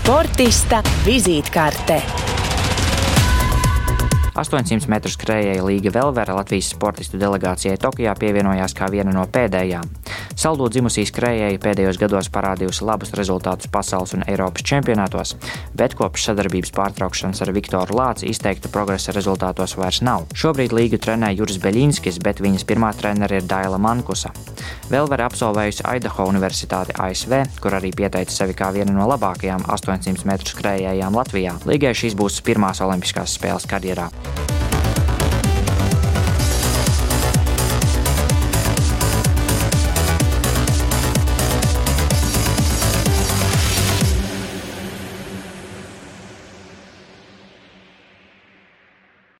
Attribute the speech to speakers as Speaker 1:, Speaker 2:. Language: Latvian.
Speaker 1: Sportista vizītkarte.
Speaker 2: 800 metru skrejēja Līga Velvera Latvijas sportistu delegācijai Tokijā pievienojās kā viena no pēdējām. Saldū dzimusī skrejēja pēdējos gados parādījusi labus rezultātus pasaules un Eiropas čempionātos, bet kopš sadarbības pārtraukšanas ar Viktoru Lāci izteikta progresa rezultātos vairs nav. Šobrīd līgu trenē Juris Beļinskis, bet viņas pirmā trenere ir Daila Mankusa. Velvera absolvējusi Idaho Universitāti ASV, kur arī pieteica sevi kā viena no labākajām 800 metru skrejējām Latvijā. Līgai šīs būs pirmās olimpiskās spēles karjerā.